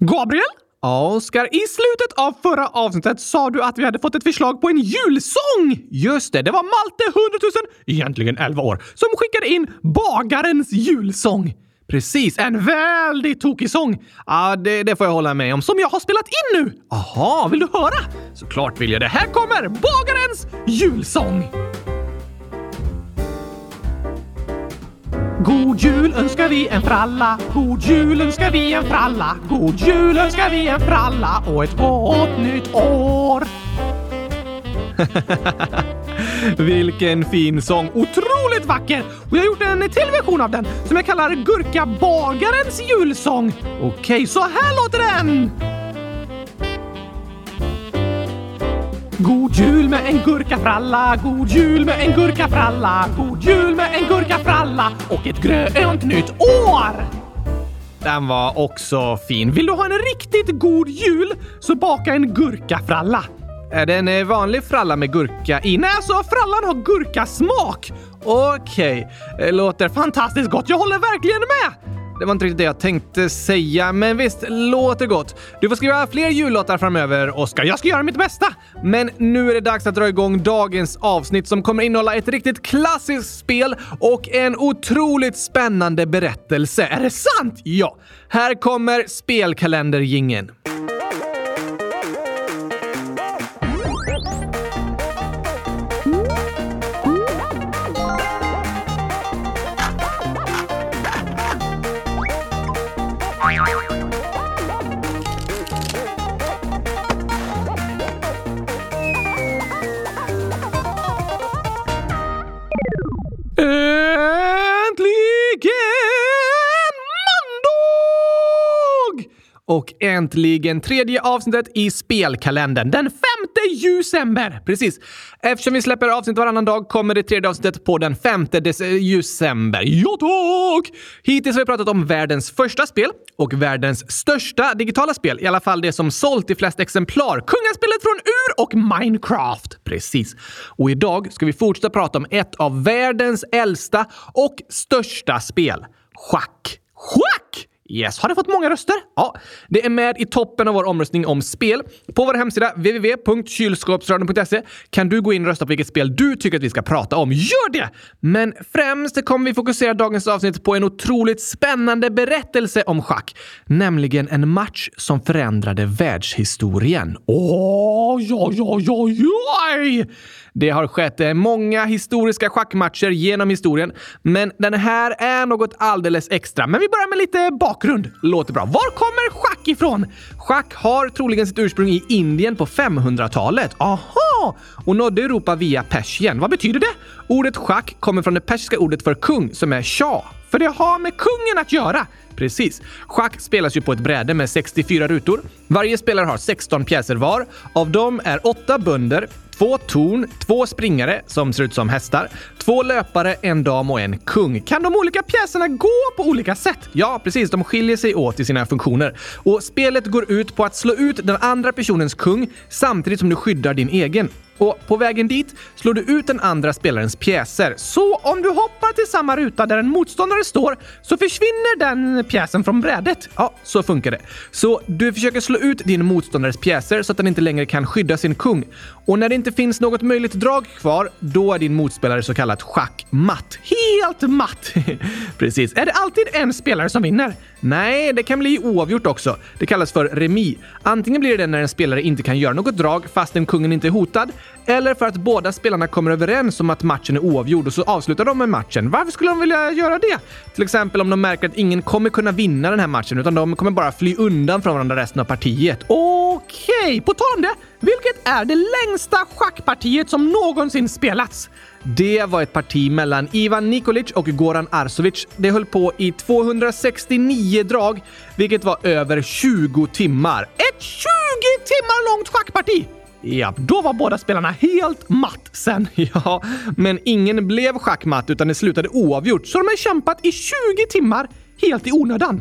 Gabriel? Ja, Oskar, i slutet av förra avsnittet sa du att vi hade fått ett förslag på en julsång! Just det, det var Malte 100 000, egentligen 11 år, som skickade in bagarens julsång. Precis, en väldigt tokig sång. Ja, det, det, får jag hålla med om. Som jag har spelat in nu! Aha, vill du höra? Såklart vill jag det. Här kommer bagarens julsång! God jul önskar vi en fralla, god jul önskar vi en fralla, god jul önskar vi en fralla och ett gott nytt år! Vilken fin sång! Otroligt vacker! Och jag har gjort en till version av den som jag kallar Gurkabagarens julsång. Okej, så här låter den! God jul med en gurkafralla, god jul med en gurkafralla, god jul med en gurkafralla och ett grönt nytt år! Den var också fin. Vill du ha en riktigt god jul så baka en gurkafralla. Är det en eh, vanlig fralla med gurka i? Nej, alltså frallan har gurkasmak! Okej, okay. låter fantastiskt gott. Jag håller verkligen med! Det var inte riktigt det jag tänkte säga, men visst, låter gott. Du får skriva fler jullåtar framöver, Oskar. Jag ska göra mitt bästa! Men nu är det dags att dra igång dagens avsnitt som kommer innehålla ett riktigt klassiskt spel och en otroligt spännande berättelse. Är det sant? Ja! Här kommer spelkalendergingen. Och äntligen tredje avsnittet i spelkalendern. Den femte december! Precis. Eftersom vi släpper avsnitt varannan dag kommer det tredje avsnittet på den femte december. Ja tack! Hittills har vi pratat om världens första spel och världens största digitala spel. I alla fall det som sålt i flest exemplar. Kungaspelet från Ur och Minecraft. Precis. Och idag ska vi fortsätta prata om ett av världens äldsta och största spel. Schack. Schack! Yes, har det fått många röster? Ja, det är med i toppen av vår omröstning om spel. På vår hemsida www.kylskåpsradion.se kan du gå in och rösta på vilket spel du tycker att vi ska prata om. Gör det! Men främst kommer vi fokusera dagens avsnitt på en otroligt spännande berättelse om schack, nämligen en match som förändrade världshistorien. Åh, ja, ja, ja, ja! Det har skett eh, många historiska schackmatcher genom historien, men den här är något alldeles extra. Men vi börjar med lite bakgrund. Låter bra. Var kommer schack ifrån? Schack har troligen sitt ursprung i Indien på 500-talet. Aha! Och nådde Europa via Persien. Vad betyder det? Ordet schack kommer från det persiska ordet för kung som är shah. För det har med kungen att göra. Precis. Schack spelas ju på ett bräde med 64 rutor. Varje spelare har 16 pjäser var. Av dem är 8 bönder, två torn, två springare som ser ut som hästar, två löpare, en dam och en kung. Kan de olika pjäserna gå på olika sätt? Ja, precis. De skiljer sig åt i sina funktioner. Och spelet går ut på att slå ut den andra personens kung samtidigt som du skyddar din egen. Och på vägen dit slår du ut den andra spelarens pjäser. Så om du hoppar till samma ruta där en motståndare står så försvinner den pjäsen från brädet. Ja, så funkar det. Så du försöker slå ut din motståndares pjäser så att den inte längre kan skydda sin kung. Och när det inte finns något möjligt drag kvar, då är din motspelare så kallat schackmatt. Helt matt! Precis. Är det alltid en spelare som vinner? Nej, det kan bli oavgjort också. Det kallas för remi. Antingen blir det när en spelare inte kan göra något drag fastän kungen inte är hotad, eller för att båda spelarna kommer överens om att matchen är oavgjord och så avslutar de med matchen. Varför skulle de vilja göra det? Till exempel om de märker att ingen kommer kunna vinna den här matchen utan de kommer bara fly undan från varandra resten av partiet. Okej, okay. på tal om det. Vilket är det längsta schackpartiet som någonsin spelats? Det var ett parti mellan Ivan Nikolic och Goran Arsovic. Det höll på i 269 drag, vilket var över 20 timmar. Ett 20 timmar långt schackparti! Ja, då var båda spelarna helt matt sen. Ja, men ingen blev schackmatt utan det slutade oavgjort, så de har kämpat i 20 timmar helt i onödan.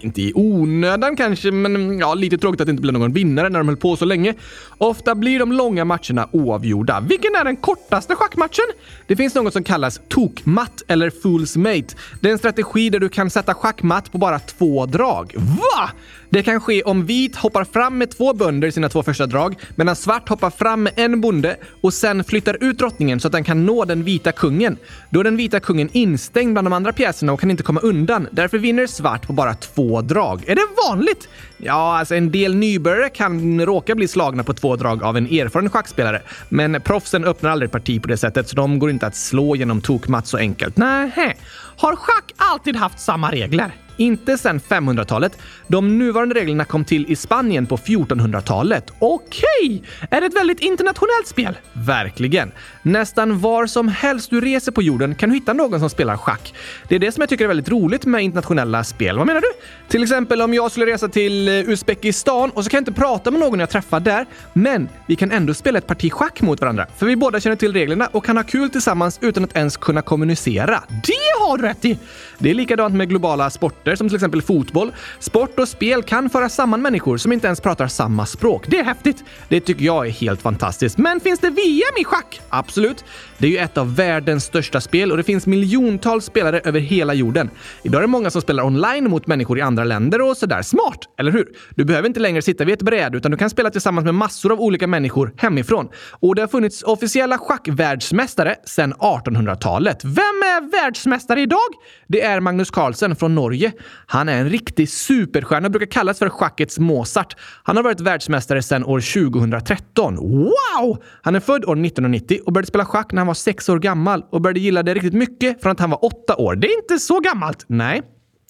Inte i onödan kanske, men mm, ja, lite tråkigt att det inte blev någon vinnare när de höll på så länge. Ofta blir de långa matcherna oavgjorda. Vilken är den kortaste schackmatchen? Det finns något som kallas tokmatt eller fool's mate. Det är en strategi där du kan sätta schackmatt på bara två drag. Va? Det kan ske om vit hoppar fram med två bönder i sina två första drag, medan svart hoppar fram med en bonde och sen flyttar ut drottningen så att den kan nå den vita kungen. Då är den vita kungen instängd bland de andra pjäserna och kan inte komma undan. Därför vinner svart på bara två drag. Är det vanligt? Ja, alltså en del nybörjare kan råka bli slagna på två drag av en erfaren schackspelare. Men proffsen öppnar aldrig parti på det sättet, så de går inte att slå genom tokmatt så enkelt. Nähä. Har schack alltid haft samma regler? Inte sedan 500-talet. De nuvarande reglerna kom till i Spanien på 1400-talet. Okej! Är det ett väldigt internationellt spel? Verkligen. Nästan var som helst du reser på jorden kan du hitta någon som spelar schack. Det är det som jag tycker är väldigt roligt med internationella spel. Vad menar du? Till exempel om jag skulle resa till eh, Uzbekistan och så kan jag inte prata med någon jag träffar där, men vi kan ändå spela ett parti schack mot varandra, för vi båda känner till reglerna och kan ha kul tillsammans utan att ens kunna kommunicera. Det har du rätt i! Det är likadant med globala sporter som till exempel fotboll. Sport och spel kan föra samman människor som inte ens pratar samma språk. Det är häftigt. Det tycker jag är helt fantastiskt. Men finns det VM i schack? Absolut. Det är ju ett av världens största spel och det finns miljontals spelare över hela jorden. Idag är det många som spelar online mot människor i andra länder och sådär. Smart, eller hur? Du behöver inte längre sitta vid ett bräde utan du kan spela tillsammans med massor av olika människor hemifrån. Och det har funnits officiella schackvärldsmästare sedan 1800-talet. Vem är världsmästare idag? Det är Magnus Carlsen från Norge. Han är en riktig super och brukar kallas för schackets Mozart. Han har varit världsmästare sedan år 2013. Wow! Han är född år 1990 och började spela schack när han var sex år gammal och började gilla det riktigt mycket från att han var åtta år. Det är inte så gammalt. Nej.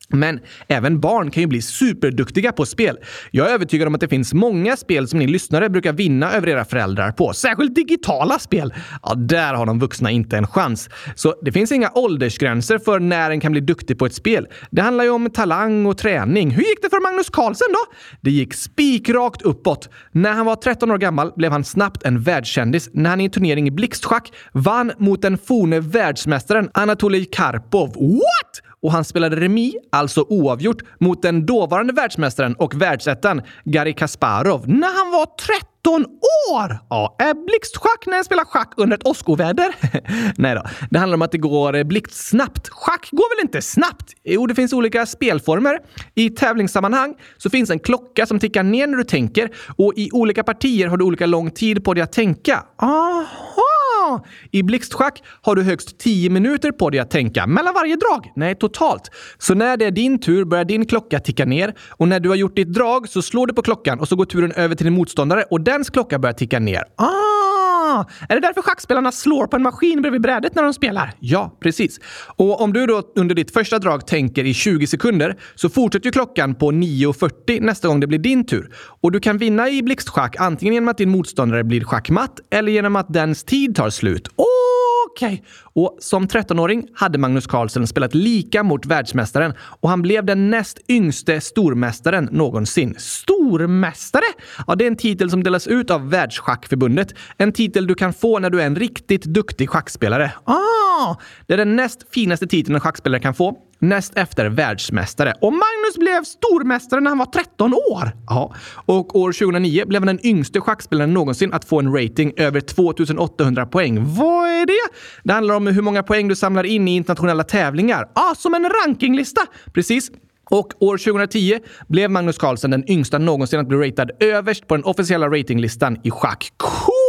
Men även barn kan ju bli superduktiga på spel. Jag är övertygad om att det finns många spel som ni lyssnare brukar vinna över era föräldrar på. Särskilt digitala spel. Ja, där har de vuxna inte en chans. Så det finns inga åldersgränser för när en kan bli duktig på ett spel. Det handlar ju om talang och träning. Hur gick det för Magnus Carlsen då? Det gick spikrakt uppåt. När han var 13 år gammal blev han snabbt en världskändis när han i en turnering i blixtschack vann mot den forne världsmästaren Anatolij Karpov. What? Och han spelade remi, alltså oavgjort, mot den dåvarande världsmästaren och världsettan Garry Kasparov när han var 13 år! Ja, är blixtschack när jag spelar schack under ett åskoväder? Nej då. Det handlar om att det går blixtsnabbt. Schack går väl inte snabbt? Jo, det finns olika spelformer. I tävlingssammanhang så finns en klocka som tickar ner när du tänker och i olika partier har du olika lång tid på dig att tänka. Aha! I blixtschack har du högst 10 minuter på dig att tänka. Mellan varje drag? Nej, totalt. Så när det är din tur börjar din klocka ticka ner och när du har gjort ditt drag så slår du på klockan och så går turen över till din motståndare och dens klocka börjar ticka ner. Ah! Är det därför schackspelarna slår på en maskin bredvid brädet när de spelar? Ja, precis. Och om du då under ditt första drag tänker i 20 sekunder så fortsätter ju klockan på 9.40 nästa gång det blir din tur. Och du kan vinna i blixtschack antingen genom att din motståndare blir schackmatt eller genom att dens tid tar slut. Okej! Okay. Och som 13-åring hade Magnus Carlsen spelat lika mot världsmästaren och han blev den näst yngste stormästaren någonsin. Stormästare? Ja, det är en titel som delas ut av Världsschackförbundet. En titel du kan få när du är en riktigt duktig schackspelare. Ah! Det är den näst finaste titeln en schackspelare kan få näst efter världsmästare. Och Magnus blev stormästare när han var 13 år! Ja, och år 2009 blev han den yngste schackspelaren någonsin att få en rating över 2800 poäng. Vad är det? Det handlar om hur många poäng du samlar in i internationella tävlingar. Ja, som en rankinglista! Precis. Och år 2010 blev Magnus Carlsen den yngsta någonsin att bli ratad överst på den officiella ratinglistan i schack.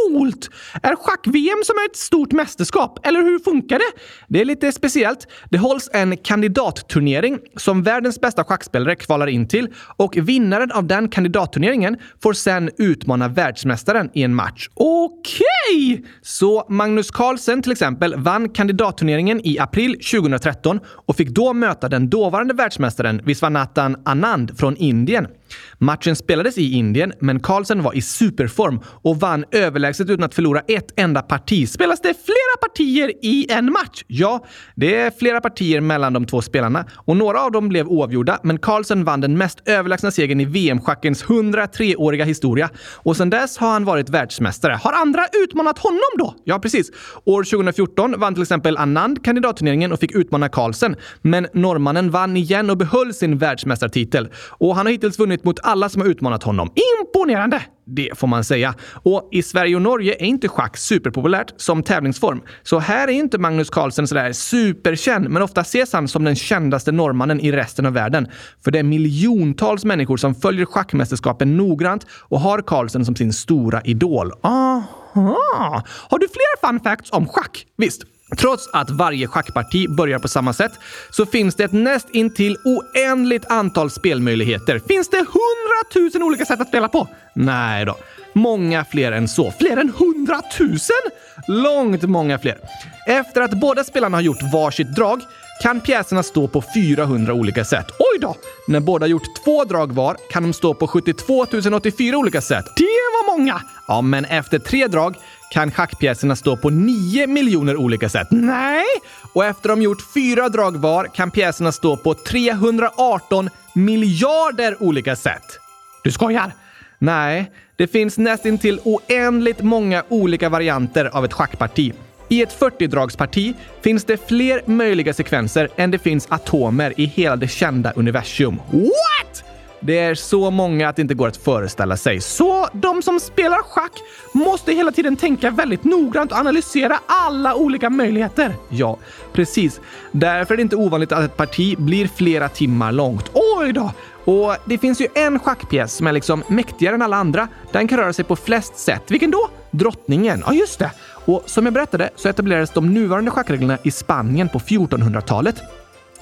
Coolt! Är schack-VM som ett stort mästerskap? Eller hur funkar det? Det är lite speciellt. Det hålls en kandidatturnering som världens bästa schackspelare kvalar in till och vinnaren av den kandidatturneringen får sen utmana världsmästaren i en match. Okej! Okay. Så Magnus Carlsen till exempel vann kandidatturneringen i april 2013 och fick då möta den dåvarande världsmästaren Viswanathan Anand från Indien. Matchen spelades i Indien, men Carlsen var i superform och vann överlägset utan att förlora ett enda parti. Spelas det flera partier i en match? Ja, det är flera partier mellan de två spelarna och några av dem blev oavgjorda, men Carlsen vann den mest överlägsna segern i VM-schackens 103-åriga historia. Och sedan dess har han varit världsmästare. Har andra utmanat honom då? Ja, precis. År 2014 vann till exempel Anand kandidatturneringen och fick utmana Carlsen, men norrmannen vann igen och behöll sin världsmästartitel. Och han har hittills vunnit mot alla som har utmanat honom. Imponerande! det får man säga. Och i Sverige och Norge är inte schack superpopulärt som tävlingsform. Så här är inte Magnus Carlsen sådär superkänd, men ofta ses han som den kändaste norrmannen i resten av världen. För det är miljontals människor som följer schackmästerskapen noggrant och har Carlsen som sin stora idol. Aha! Har du fler fun facts om schack? Visst. Trots att varje schackparti börjar på samma sätt så finns det ett näst intill oändligt antal spelmöjligheter. Finns det hundratusen olika sätt att spela på? Nej då. Många fler än så. Fler än hundratusen? Långt många fler. Efter att båda spelarna har gjort varsitt drag kan pjäserna stå på 400 olika sätt. Oj då! När båda gjort två drag var kan de stå på 72 084 olika sätt. Det var många! Ja, men efter tre drag kan schackpjäserna stå på 9 miljoner olika sätt. Nej! Och efter de gjort fyra drag var kan pjäserna stå på 318 miljarder olika sätt. Du skojar? Nej, det finns nästintill oändligt många olika varianter av ett schackparti. I ett 40-dragsparti finns det fler möjliga sekvenser än det finns atomer i hela det kända universum. What? Det är så många att det inte går att föreställa sig. Så de som spelar schack måste hela tiden tänka väldigt noggrant och analysera alla olika möjligheter. Ja, precis. Därför är det inte ovanligt att ett parti blir flera timmar långt. Oj då! Och det finns ju en schackpjäs som är liksom mäktigare än alla andra. Den kan röra sig på flest sätt. Vilken då? Drottningen. Ja, just det. Och som jag berättade så etablerades de nuvarande schackreglerna i Spanien på 1400-talet.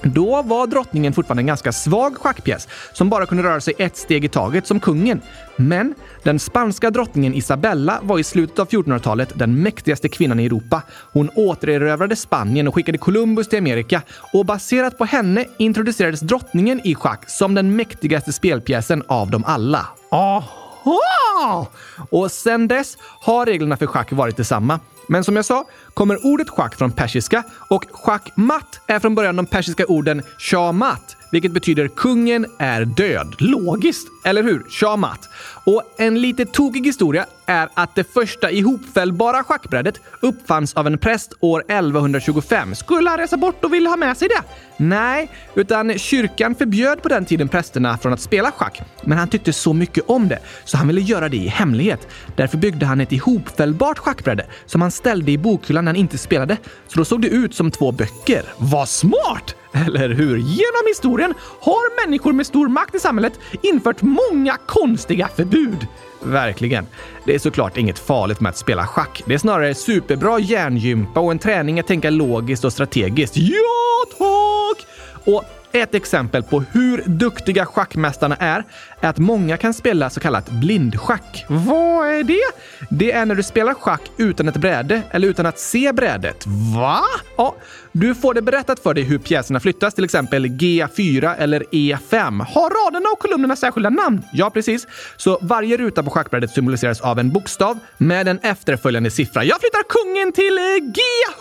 Då var drottningen fortfarande en ganska svag schackpjäs som bara kunde röra sig ett steg i taget som kungen. Men den spanska drottningen Isabella var i slutet av 1400-talet den mäktigaste kvinnan i Europa. Hon återerövrade Spanien och skickade Columbus till Amerika och baserat på henne introducerades drottningen i schack som den mäktigaste spelpjäsen av dem alla. Aha! Och sen dess har reglerna för schack varit detsamma. Men som jag sa kommer ordet schack från persiska och schackmatt är från början de persiska orden shamat, vilket betyder kungen är död. Logiskt, eller hur? Shamat. Och en lite tokig historia är att det första ihopfällbara schackbrädet uppfanns av en präst år 1125. Skulle han resa bort och ville ha med sig det? Nej, utan kyrkan förbjöd på den tiden prästerna från att spela schack. Men han tyckte så mycket om det, så han ville göra det i hemlighet. Därför byggde han ett ihopfällbart schackbräde som han ställde i bokhyllan när han inte spelade. Så då såg det ut som två böcker. Vad smart! Eller hur? Genom historien har människor med stor makt i samhället infört många konstiga förbud. Verkligen. Det är såklart inget farligt med att spela schack. Det är snarare superbra hjärngympa och en träning att tänka logiskt och strategiskt. Ja, tack! Och ett exempel på hur duktiga schackmästarna är, är att många kan spela så kallat blindschack. Vad är det? Det är när du spelar schack utan ett bräde eller utan att se brädet. Va? Ja, du får det berättat för dig hur pjäserna flyttas, till exempel G4 eller E5. Har raderna och kolumnerna särskilda namn? Ja, precis. Så varje ruta på schackbrädet symboliseras av en bokstav med en efterföljande siffra. Jag flyttar kungen till eh,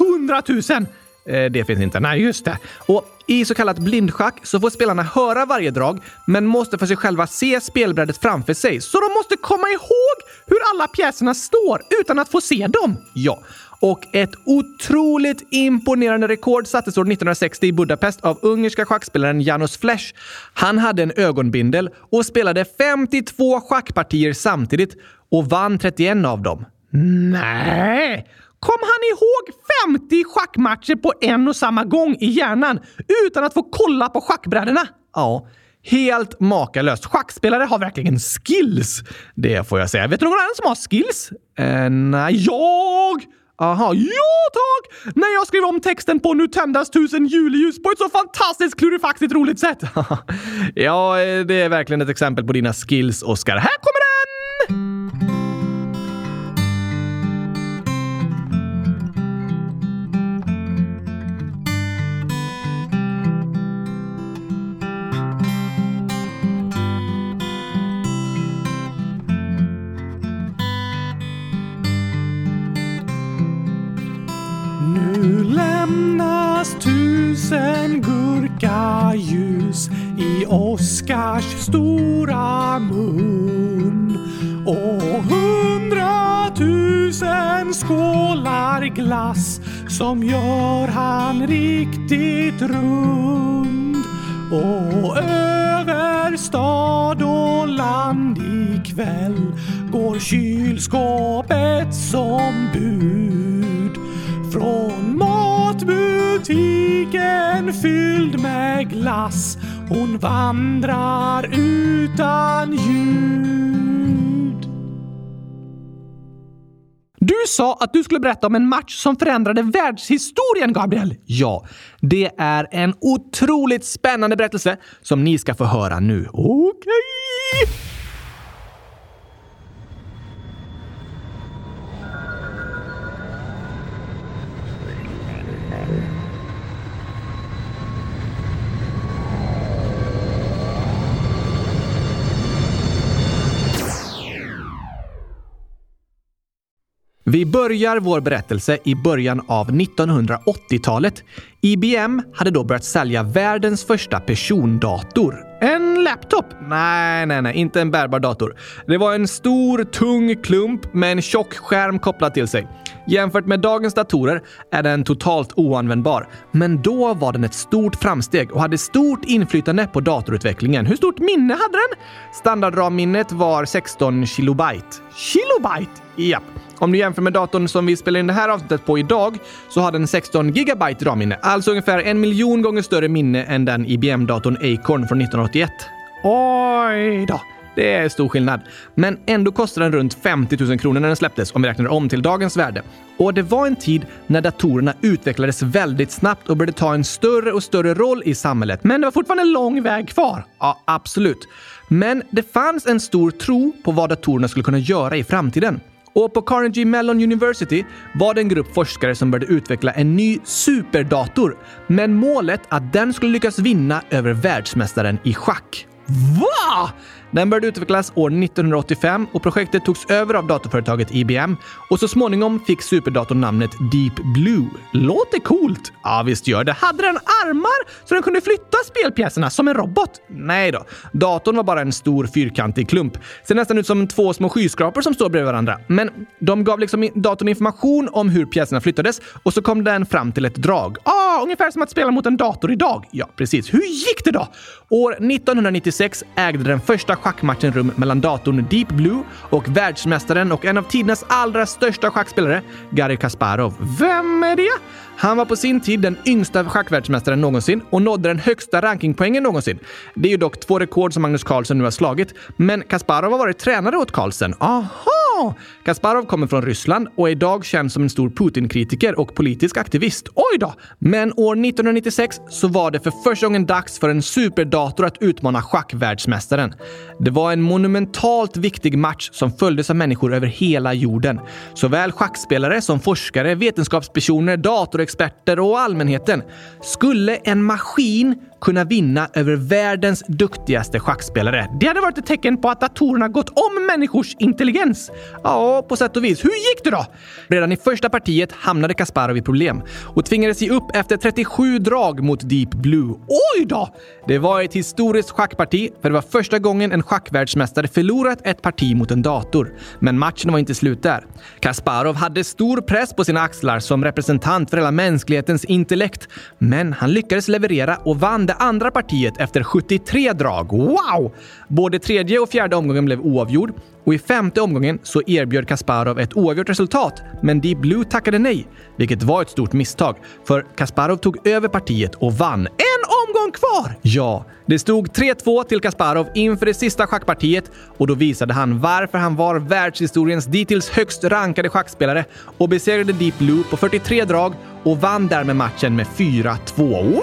G100 000! Eh, det finns inte. Nej, just det. Och i så kallat blindschack så får spelarna höra varje drag, men måste för sig själva se spelbrädet framför sig. Så de måste komma ihåg hur alla pjäserna står utan att få se dem. Ja. Och ett otroligt imponerande rekord sattes år 1960 i Budapest av ungerska schackspelaren Janos Flesch. Han hade en ögonbindel och spelade 52 schackpartier samtidigt och vann 31 av dem. Nej! Kom han ihåg 50 schackmatcher på en och samma gång i hjärnan utan att få kolla på schackbrädorna? Ja. Helt makalöst. Schackspelare har verkligen skills. Det får jag säga. Vet du någon annan som har skills? Eh, nej, jag! Aha, ja tack! När jag skrev om texten på Nu tändas tusen juleljus på ett så fantastiskt klurifaxigt roligt sätt. ja, eh, det är verkligen ett exempel på dina skills, Oskar. Här kommer Oskars stora mun och hundratusen skålar glass som gör han riktigt rund och över stad och land ikväll går kylskåpet som bud. Från matbutiken fylld med glass hon vandrar utan ljud. Du sa att du skulle berätta om en match som förändrade världshistorien, Gabriel. Ja, det är en otroligt spännande berättelse som ni ska få höra nu. Okej? Okay. Vi börjar vår berättelse i början av 1980-talet. IBM hade då börjat sälja världens första persondator. En laptop? Nej, nej, nej, inte en bärbar dator. Det var en stor, tung klump med en tjock skärm kopplad till sig. Jämfört med dagens datorer är den totalt oanvändbar. Men då var den ett stort framsteg och hade stort inflytande på datorutvecklingen. Hur stort minne hade den? Standardramminnet var 16 kilobyte. Kilobyte? Japp. Om du jämför med datorn som vi spelar in det här avsnittet på idag så har den 16 gigabyte RAM-minne, alltså ungefär en miljon gånger större minne än den IBM-datorn Acorn från 1981. Oj då! Det är stor skillnad. Men ändå kostade den runt 50 000 kronor när den släpptes om vi räknar om till dagens värde. Och det var en tid när datorerna utvecklades väldigt snabbt och började ta en större och större roll i samhället. Men det var fortfarande en lång väg kvar. Ja, absolut. Men det fanns en stor tro på vad datorerna skulle kunna göra i framtiden. Och på Carnegie Mellon University var det en grupp forskare som började utveckla en ny superdator med målet att den skulle lyckas vinna över världsmästaren i schack. Va? Den började utvecklas år 1985 och projektet togs över av datorföretaget IBM och så småningom fick superdatorn namnet Deep Blue. Låter coolt! Ja, visst gör det. Hade den armar så den kunde flytta spelpjäserna som en robot? Nej då. Datorn var bara en stor fyrkantig klump. Ser nästan ut som två små skyskrapor som står bredvid varandra. Men de gav liksom datorn information om hur pjäserna flyttades och så kom den fram till ett drag. Ah, ungefär som att spela mot en dator idag. Ja, precis. Hur gick det då? År 1996 ägde den första schackmatchen rum mellan datorn Deep Blue och världsmästaren och en av tidernas allra största schackspelare, Garry Kasparov. Vem är det? Han var på sin tid den yngsta schackvärldsmästaren någonsin och nådde den högsta rankingpoängen någonsin. Det är ju dock två rekord som Magnus Carlsen nu har slagit, men Kasparov har varit tränare åt Carlsen. Aha! Kasparov kommer från Ryssland och är idag känd som en stor Putin-kritiker och politisk aktivist. Oj då! Men år 1996 så var det för första gången dags för en superdator att utmana schackvärldsmästaren. Det var en monumentalt viktig match som följdes av människor över hela jorden. Såväl schackspelare som forskare, vetenskapspersoner, experter och allmänheten. Skulle en maskin kunna vinna över världens duktigaste schackspelare. Det hade varit ett tecken på att datorerna gått om människors intelligens. Ja, på sätt och vis. Hur gick det då? Redan i första partiet hamnade Kasparov i problem och tvingades ge upp efter 37 drag mot Deep Blue. Oj då! Det var ett historiskt schackparti, för det var första gången en schackvärldsmästare förlorat ett parti mot en dator. Men matchen var inte slut där. Kasparov hade stor press på sina axlar som representant för hela mänsklighetens intellekt, men han lyckades leverera och vann det andra partiet efter 73 drag. Wow! Både tredje och fjärde omgången blev oavgjord och i femte omgången så erbjöd Kasparov ett oavgjort resultat, men Deep Blue tackade nej, vilket var ett stort misstag, för Kasparov tog över partiet och vann. En omgång kvar! Ja, det stod 3-2 till Kasparov inför det sista schackpartiet och då visade han varför han var världshistoriens dittills högst rankade schackspelare och besegrade Deep Blue på 43 drag och vann därmed matchen med 4-2. Woho!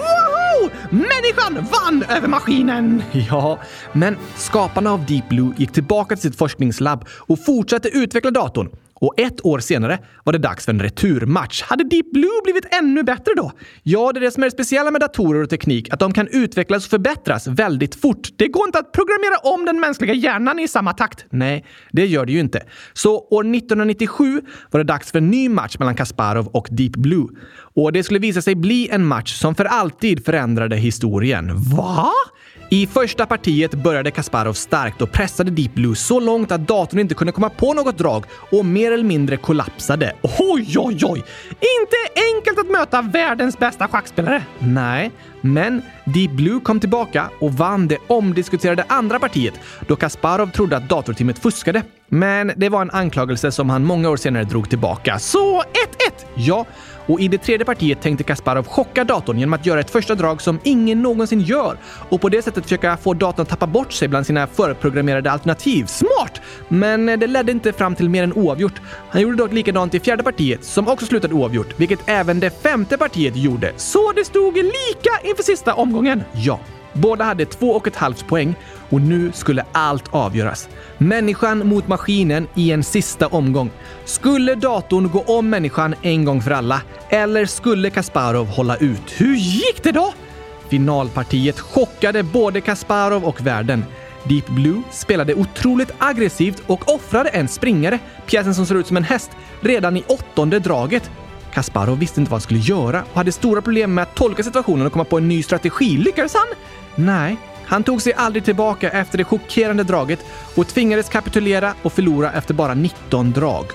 Människan vann över maskinen! Ja, men skaparna av Deep Blue gick tillbaka till sitt forskningslabb och fortsatte utveckla datorn. Och ett år senare var det dags för en returmatch. Hade Deep Blue blivit ännu bättre då? Ja, det är det som är det speciella med datorer och teknik, att de kan utvecklas och förbättras väldigt fort. Det går inte att programmera om den mänskliga hjärnan i samma takt. Nej, det gör det ju inte. Så år 1997 var det dags för en ny match mellan Kasparov och Deep Blue. Och det skulle visa sig bli en match som för alltid förändrade historien. Va? I första partiet började Kasparov starkt och pressade Deep Blue så långt att datorn inte kunde komma på något drag och mer eller mindre kollapsade. Oj, oj, oj! Inte enkelt att möta världens bästa schackspelare. Nej, Men Deep Blue kom tillbaka och vann det omdiskuterade andra partiet då Kasparov trodde att datorteamet fuskade. Men det var en anklagelse som han många år senare drog tillbaka. Så 1-1! Ja, och i det tredje partiet tänkte Kasparov chocka datorn genom att göra ett första drag som ingen någonsin gör och på det sättet försöka få datorn att tappa bort sig bland sina förprogrammerade alternativ. Smart! Men eh, det ledde inte fram till mer än oavgjort. Han gjorde dock likadant i fjärde partiet som också slutade oavgjort, vilket även det femte partiet gjorde. Så det stod lika inför sista omgången. Ja. Båda hade två och ett halvt poäng och nu skulle allt avgöras. Människan mot maskinen i en sista omgång. Skulle datorn gå om människan en gång för alla? Eller skulle Kasparov hålla ut? Hur gick det då? Finalpartiet chockade både Kasparov och världen. Deep Blue spelade otroligt aggressivt och offrade en springare, pjäsen som ser ut som en häst, redan i åttonde draget. Kasparov visste inte vad han skulle göra och hade stora problem med att tolka situationen och komma på en ny strategi. Lyckades han? Nej, han tog sig aldrig tillbaka efter det chockerande draget och tvingades kapitulera och förlora efter bara 19 drag.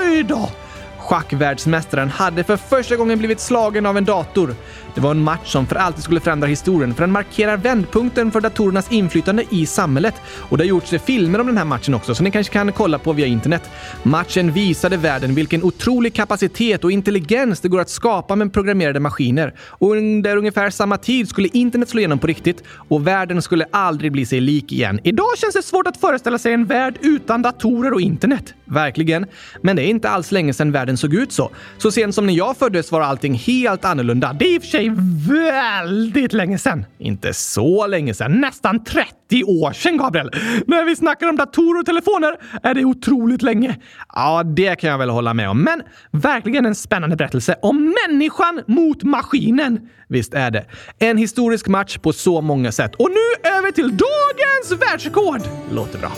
Oj då! Schackvärldsmästaren hade för första gången blivit slagen av en dator. Det var en match som för alltid skulle förändra historien, för den markerar vändpunkten för datorernas inflytande i samhället. Och det har gjorts filmer om den här matchen också, så ni kanske kan kolla på via internet. Matchen visade världen vilken otrolig kapacitet och intelligens det går att skapa med programmerade maskiner. Och under ungefär samma tid skulle internet slå igenom på riktigt och världen skulle aldrig bli sig lik igen. Idag känns det svårt att föreställa sig en värld utan datorer och internet. Verkligen. Men det är inte alls länge sedan världen såg ut så. Så sent som när jag föddes var allting helt annorlunda. Det är i och för sig väldigt länge sedan. Inte så länge sedan. Nästan 30 år sedan, Gabriel. När vi snackar om datorer och telefoner är det otroligt länge. Ja, det kan jag väl hålla med om. Men verkligen en spännande berättelse om människan mot maskinen. Visst är det. En historisk match på så många sätt. Och nu över till dagens världsrekord! Låter bra.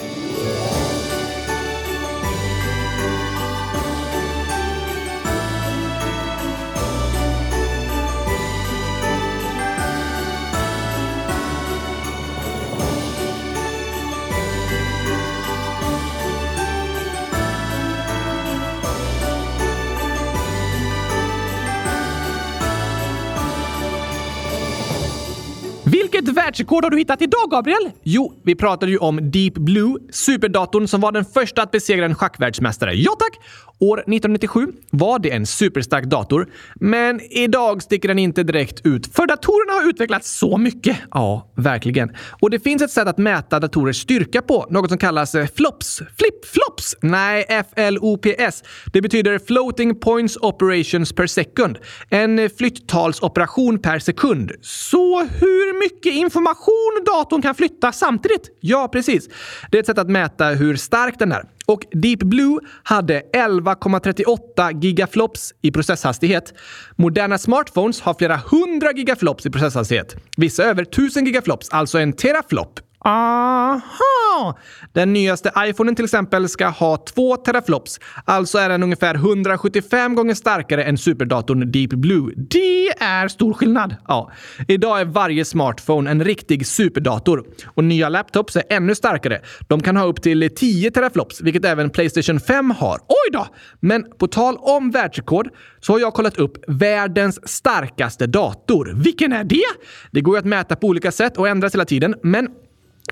Vilket världsrekord har du hittat idag, Gabriel? Jo, vi pratade ju om Deep Blue, superdatorn som var den första att besegra en schackvärldsmästare. Ja tack! År 1997 var det en superstark dator, men idag sticker den inte direkt ut, för datorerna har utvecklats så mycket. Ja, verkligen. Och det finns ett sätt att mäta datorers styrka på, något som kallas eh, flops. Flip-flops? Nej, FLOPS. Det betyder Floating Points Operations per Second. En flytttalsoperation per sekund. Så hur mycket? Mycket information datorn kan flytta samtidigt? Ja, precis. Det är ett sätt att mäta hur stark den är. Och Deep Blue hade 11,38 gigaflops i processhastighet. Moderna smartphones har flera hundra gigaflops i processhastighet. Vissa över 1000 gigaflops, alltså en teraflop. Aha! Den nyaste iPhonen till exempel ska ha 2 teraflops. Alltså är den ungefär 175 gånger starkare än superdatorn Deep Blue. Det är stor skillnad. Ja. Idag är varje smartphone en riktig superdator. Och nya laptops är ännu starkare. De kan ha upp till 10 teraflops, vilket även Playstation 5 har. Oj då! Men på tal om världsrekord så har jag kollat upp världens starkaste dator. Vilken är det? Det går ju att mäta på olika sätt och ändras hela tiden, men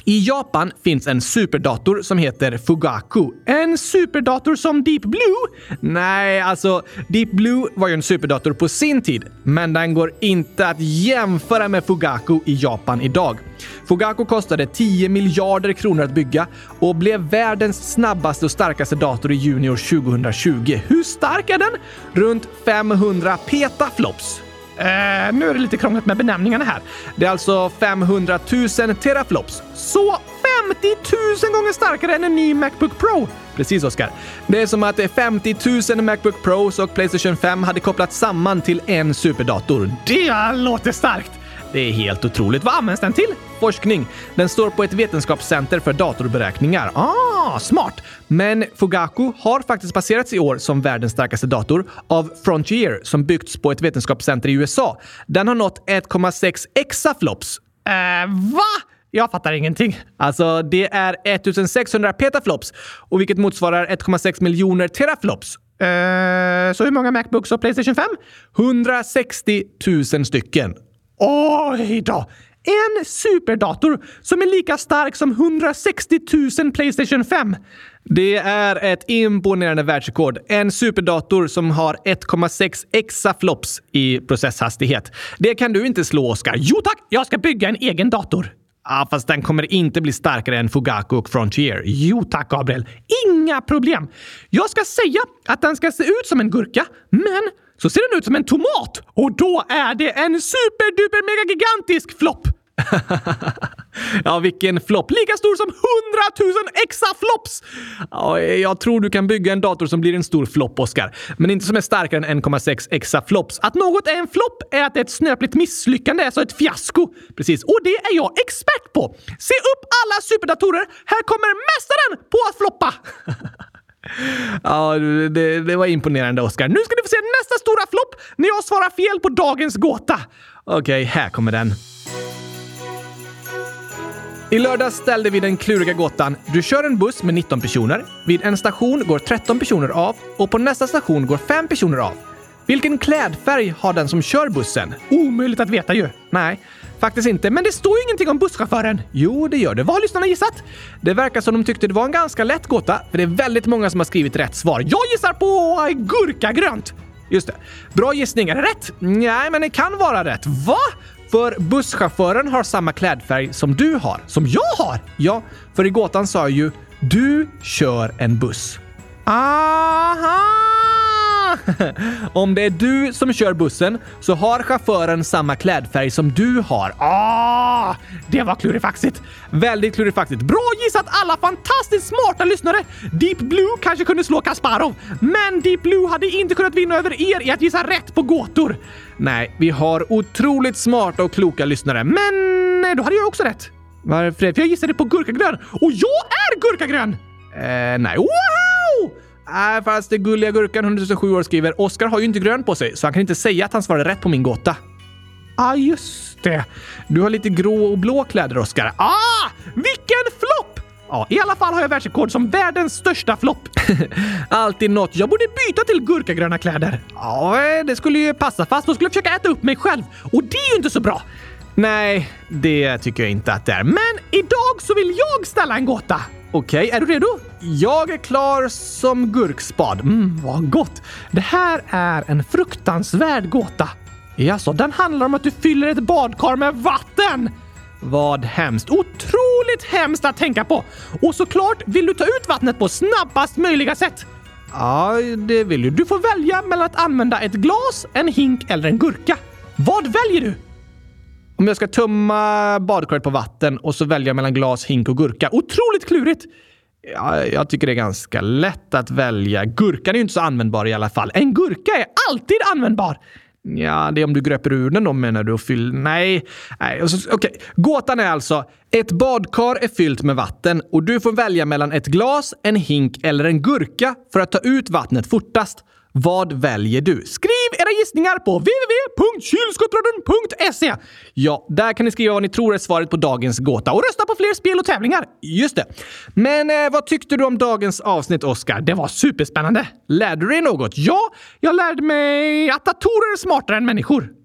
i Japan finns en superdator som heter Fugaku. En superdator som Deep Blue? Nej, alltså Deep Blue var ju en superdator på sin tid, men den går inte att jämföra med Fugaku i Japan idag. Fugaku kostade 10 miljarder kronor att bygga och blev världens snabbaste och starkaste dator i juni år 2020. Hur stark är den? Runt 500 petaflops. Eh, nu är det lite krångligt med benämningarna här. Det är alltså 500 000 teraflops. Så 50 000 gånger starkare än en ny Macbook Pro. Precis, Oskar. Det är som att 50 000 Macbook Pros och Playstation 5 hade kopplats samman till en superdator. Det låter starkt! Det är helt otroligt. Vad används den till? Forskning. Den står på ett vetenskapscenter för datorberäkningar. Ah, smart! Men Fugaku har faktiskt passerats i år som världens starkaste dator av Frontier som byggts på ett vetenskapscenter i USA. Den har nått 1,6 exaflops. Eh, va? Jag fattar ingenting. Alltså, det är 1600 petaflops, och vilket motsvarar 1,6 miljoner teraflops. Uh, så hur många Macbooks och Playstation 5? 160 000 stycken. Oj då! En superdator som är lika stark som 160 000 Playstation 5. Det är ett imponerande världsrekord. En superdator som har 1,6 exaflops i processhastighet. Det kan du inte slå, Oskar. Jo tack, jag ska bygga en egen dator. Ja, fast den kommer inte bli starkare än Fugaku och Frontier. Jo tack, Gabriel. Inga problem. Jag ska säga att den ska se ut som en gurka, men så ser den ut som en tomat. Och då är det en superduper mega gigantisk flopp. ja, vilken flopp. Lika stor som 100 000 exaflops! Ja, jag tror du kan bygga en dator som blir en stor flopp, Oskar. Men inte som är starkare än 1,6 exaflops. Att något är en flopp är att det är ett snöpligt misslyckande, alltså ett fiasko. Precis, och det är jag expert på. Se upp alla superdatorer! Här kommer mästaren på att floppa! Ja, det, det, var imponerande, Oscar. Nu ska du få se nästa stora flopp när jag svarar fel på dagens gåta. Okej, okay, här kommer den. I lördags ställde vi den kluriga gåtan. Du kör en buss med 19 personer. Vid en station går 13 personer av och på nästa station går 5 personer av. Vilken klädfärg har den som kör bussen? Omöjligt att veta ju. Nej, faktiskt inte. Men det står ju ingenting om busschauffören. Jo, det gör det. Vad har lyssnarna gissat? Det verkar som de tyckte det var en ganska lätt gåta, för det är väldigt många som har skrivit rätt svar. Jag gissar på gurkagrönt. Just det. Bra gissning. Är det rätt? Nej, men det kan vara rätt. Va? För busschauffören har samma klädfärg som du har. Som jag har? Ja, för i gåtan sa jag ju du kör en buss. Aha! Om det är du som kör bussen så har chauffören samma klädfärg som du har. Ah, det var klurifaxigt. Väldigt klurifaxigt. Bra gissat alla fantastiskt smarta lyssnare! Deep Blue kanske kunde slå Kasparov, men Deep Blue hade inte kunnat vinna över er i att gissa rätt på gåtor. Nej, vi har otroligt smarta och kloka lyssnare, men då hade jag också rätt. Varför? För jag gissade på gurkagrön och jag är gurkagrön! Eh, nej. Wow! Nej, fast det gulliga gurkan 107 år skriver Oskar har ju inte grön på sig, så han kan inte säga att han svarade rätt på min gåta. ah, just det. Du har lite grå och blå kläder, Oskar. Ah! Vilken flopp! Ja, i alla fall har jag världsrekord som världens största flopp. Alltid något. Jag borde byta till gurkagröna kläder. Ja, det skulle ju passa fast då skulle jag försöka äta upp mig själv. Och det är ju inte så bra. Nej, det tycker jag inte att det är. Men idag så vill jag ställa en gåta. Okej, okay, är du redo? Jag är klar som gurkspad. Mm, vad gott! Det här är en fruktansvärd gåta. Jaså, den handlar om att du fyller ett badkar med vatten! Vad hemskt. Otroligt hemskt att tänka på! Och såklart vill du ta ut vattnet på snabbast möjliga sätt. Ja, det vill du. Du får välja mellan att använda ett glas, en hink eller en gurka. Vad väljer du? Om jag ska tömma badkaret på vatten och så välja mellan glas, hink och gurka. Otroligt klurigt! Ja, jag tycker det är ganska lätt att välja. Gurkan är ju inte så användbar i alla fall. En gurka är alltid användbar! Ja, det är om du gröper ur den då menar du och fyller... Nej. Nej Okej, okay. gåtan är alltså ett badkar är fyllt med vatten och du får välja mellan ett glas, en hink eller en gurka för att ta ut vattnet fortast. Vad väljer du? Skriv era gissningar på www.kylskottradion.se. Ja, där kan ni skriva vad ni tror är svaret på dagens gåta och rösta på fler spel och tävlingar. Just det. Men eh, vad tyckte du om dagens avsnitt, Oskar? Det var superspännande. Lärde du dig något? Ja, jag lärde mig att datorer är smartare än människor.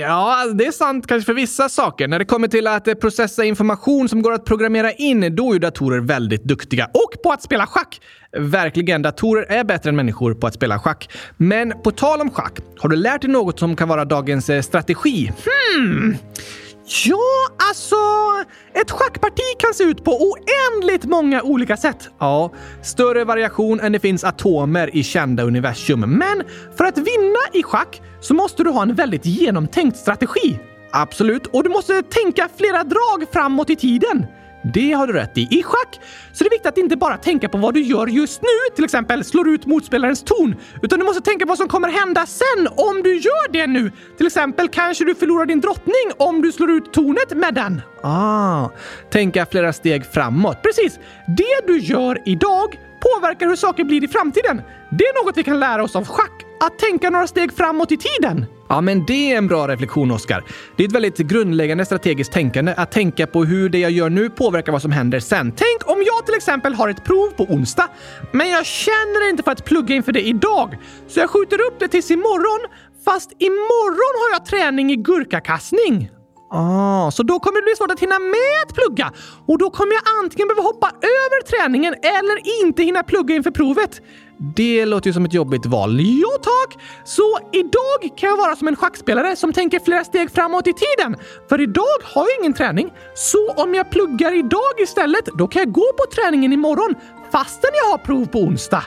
Ja, det är sant kanske för vissa saker. När det kommer till att eh, processa information som går att programmera in, då är datorer väldigt duktiga. Och på att spela schack! Verkligen, datorer är bättre än människor på att spela schack. Men på tal om schack, har du lärt dig något som kan vara dagens eh, strategi? Hmm... Ja, alltså... Ett schackparti kan se ut på oändligt många olika sätt. Ja, större variation än det finns atomer i kända universum. Men för att vinna i schack så måste du ha en väldigt genomtänkt strategi. Absolut, och du måste tänka flera drag framåt i tiden. Det har du rätt i. I schack så är det viktigt att inte bara tänka på vad du gör just nu, till exempel slår ut motspelarens ton, utan du måste tänka på vad som kommer hända sen om du gör det nu. Till exempel kanske du förlorar din drottning om du slår ut tornet med den. Ah, tänka flera steg framåt. Precis. Det du gör idag påverkar hur saker blir i framtiden. Det är något vi kan lära oss av schack. Att tänka några steg framåt i tiden. Ja, men det är en bra reflektion, Oskar. Det är ett väldigt grundläggande strategiskt tänkande att tänka på hur det jag gör nu påverkar vad som händer sen. Tänk om jag till exempel har ett prov på onsdag, men jag känner inte för att plugga inför det idag, så jag skjuter upp det tills imorgon fast imorgon har jag träning i gurkakastning. Ah, så då kommer det bli svårt att hinna med att plugga och då kommer jag antingen behöva hoppa över träningen eller inte hinna plugga inför provet. Det låter ju som ett jobbigt val. Ja tack! Så idag kan jag vara som en schackspelare som tänker flera steg framåt i tiden. För idag har jag ingen träning. Så om jag pluggar idag istället, då kan jag gå på träningen imorgon fastän jag har prov på onsdag.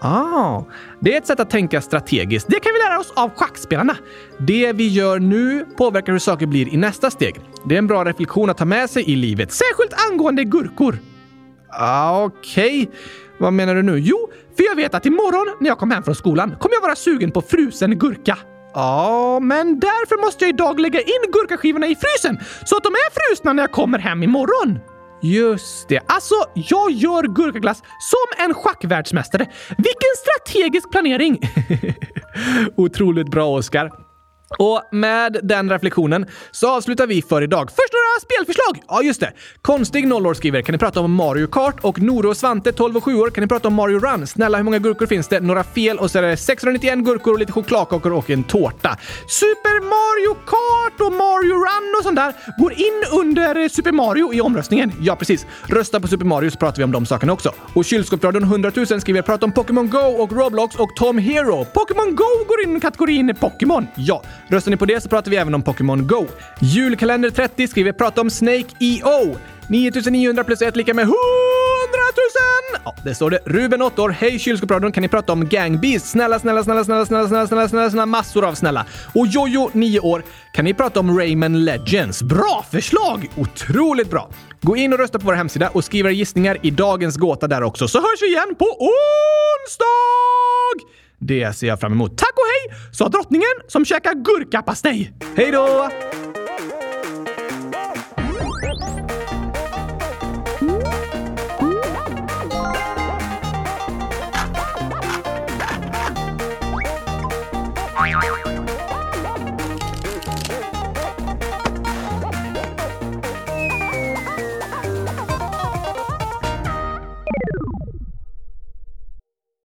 Ah, det är ett sätt att tänka strategiskt. Det kan vi lära oss av schackspelarna. Det vi gör nu påverkar hur saker blir i nästa steg. Det är en bra reflektion att ta med sig i livet, särskilt angående gurkor. Ah, Okej, okay. vad menar du nu? Jo, för jag vet att imorgon när jag kommer hem från skolan kommer jag vara sugen på frusen gurka. Ja, men därför måste jag idag lägga in gurkaskivorna i frysen så att de är frusna när jag kommer hem imorgon. Just det. Alltså, jag gör gurkaglass som en schackvärldsmästare. Vilken strategisk planering! Otroligt bra, Oskar. Och med den reflektionen så avslutar vi för idag. Först spelförslag! Ja, just det. Konstig 0 skriver “Kan ni prata om Mario Kart?” och Noro och Svante, 12 och 7 år, “Kan ni prata om Mario Run?” Snälla, hur många gurkor finns det? Några fel och så är det 691 gurkor och lite chokladkakor och en tårta. Super Mario Kart och Mario Run och sånt där går in under Super Mario i omröstningen. Ja, precis. Rösta på Super Mario så pratar vi om de sakerna också. Och Kylskåpsradion 100 000 skriver “Prata om Pokémon Go och Roblox och Tom Hero”. Pokémon Go går in i kategorin Pokémon. Ja, Röstar ni på det så pratar vi även om Pokémon Go. Julkalender 30 skriver prata om Snake EO. 9900 plus 1 lika med 100 000! Ja, det står det. Ruben 8 år. Hej kylskåpsradion, kan ni prata om Gang Beast? Snälla, snälla, snälla, snälla, snälla, snälla, snälla, snälla, snälla, massor av snälla. Och Jojo 9 år. Kan ni prata om Rayman Legends? Bra förslag! Otroligt bra! Gå in och rösta på vår hemsida och skriv era gissningar i dagens gåta där också, så hörs vi igen på onsdag! Det ser jag fram emot. Tack och hej, sa drottningen som käkar gurkapastej. Hej då!